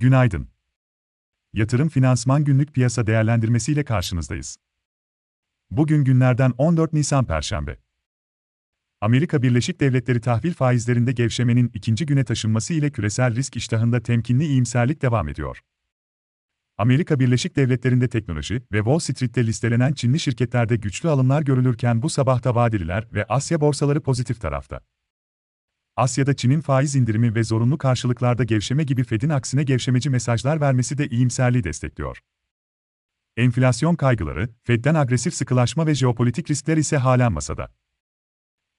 Günaydın. Yatırım Finansman Günlük Piyasa Değerlendirmesi ile karşınızdayız. Bugün günlerden 14 Nisan Perşembe. Amerika Birleşik Devletleri tahvil faizlerinde gevşemenin ikinci güne taşınması ile küresel risk iştahında temkinli iyimserlik devam ediyor. Amerika Birleşik Devletleri'nde teknoloji ve Wall Street'te listelenen Çinli şirketlerde güçlü alımlar görülürken bu sabahta vadeliler ve Asya borsaları pozitif tarafta. Asya'da Çin'in faiz indirimi ve zorunlu karşılıklarda gevşeme gibi Fed'in aksine gevşemeci mesajlar vermesi de iyimserliği destekliyor. Enflasyon kaygıları, Fed'den agresif sıkılaşma ve jeopolitik riskler ise halen masada.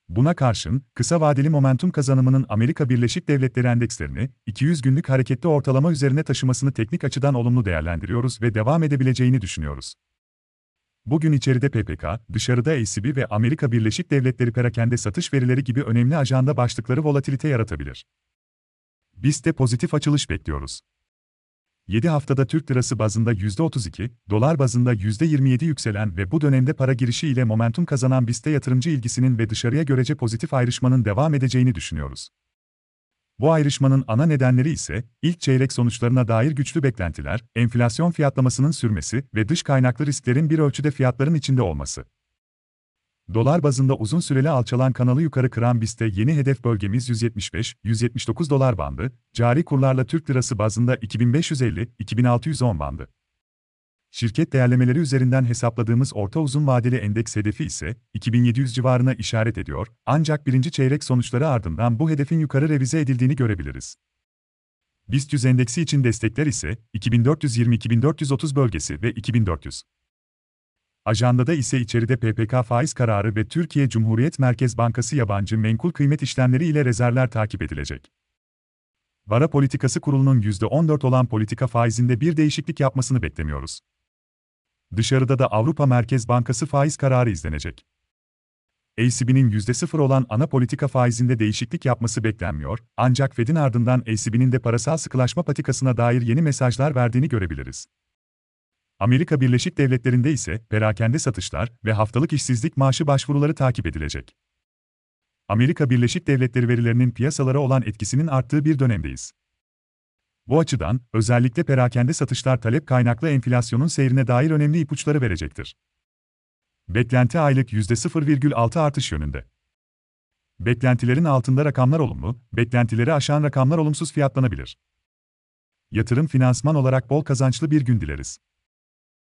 Buna karşın, kısa vadeli momentum kazanımının Amerika Birleşik Devletleri endekslerini 200 günlük hareketli ortalama üzerine taşımasını teknik açıdan olumlu değerlendiriyoruz ve devam edebileceğini düşünüyoruz. Bugün içeride PPK, dışarıda ECB ve Amerika Birleşik Devletleri perakende satış verileri gibi önemli ajanda başlıkları volatilite yaratabilir. Biz de pozitif açılış bekliyoruz. 7 haftada Türk lirası bazında %32, dolar bazında %27 yükselen ve bu dönemde para girişi ile momentum kazanan BIST'te yatırımcı ilgisinin ve dışarıya görece pozitif ayrışmanın devam edeceğini düşünüyoruz. Bu ayrışmanın ana nedenleri ise, ilk çeyrek sonuçlarına dair güçlü beklentiler, enflasyon fiyatlamasının sürmesi ve dış kaynaklı risklerin bir ölçüde fiyatların içinde olması. Dolar bazında uzun süreli alçalan kanalı yukarı kıran BIST'te yeni hedef bölgemiz 175-179 dolar bandı, cari kurlarla Türk lirası bazında 2550-2610 bandı. Şirket değerlemeleri üzerinden hesapladığımız orta uzun vadeli endeks hedefi ise 2700 civarına işaret ediyor, ancak birinci çeyrek sonuçları ardından bu hedefin yukarı revize edildiğini görebiliriz. BIST 100 endeksi için destekler ise 2420-2430 bölgesi ve 2400. Ajandada ise içeride PPK faiz kararı ve Türkiye Cumhuriyet Merkez Bankası yabancı menkul kıymet işlemleri ile rezervler takip edilecek. Vara Politikası Kurulu'nun %14 olan politika faizinde bir değişiklik yapmasını beklemiyoruz. Dışarıda da Avrupa Merkez Bankası faiz kararı izlenecek. ECB'nin %0 olan ana politika faizinde değişiklik yapması beklenmiyor, ancak Fed'in ardından ECB'nin de parasal sıkılaşma patikasına dair yeni mesajlar verdiğini görebiliriz. Amerika Birleşik Devletleri'nde ise perakende satışlar ve haftalık işsizlik maaşı başvuruları takip edilecek. Amerika Birleşik Devletleri verilerinin piyasalara olan etkisinin arttığı bir dönemdeyiz. Bu açıdan, özellikle perakende satışlar talep kaynaklı enflasyonun seyrine dair önemli ipuçları verecektir. Beklenti aylık %0,6 artış yönünde. Beklentilerin altında rakamlar olumlu, beklentileri aşan rakamlar olumsuz fiyatlanabilir. Yatırım finansman olarak bol kazançlı bir gün dileriz.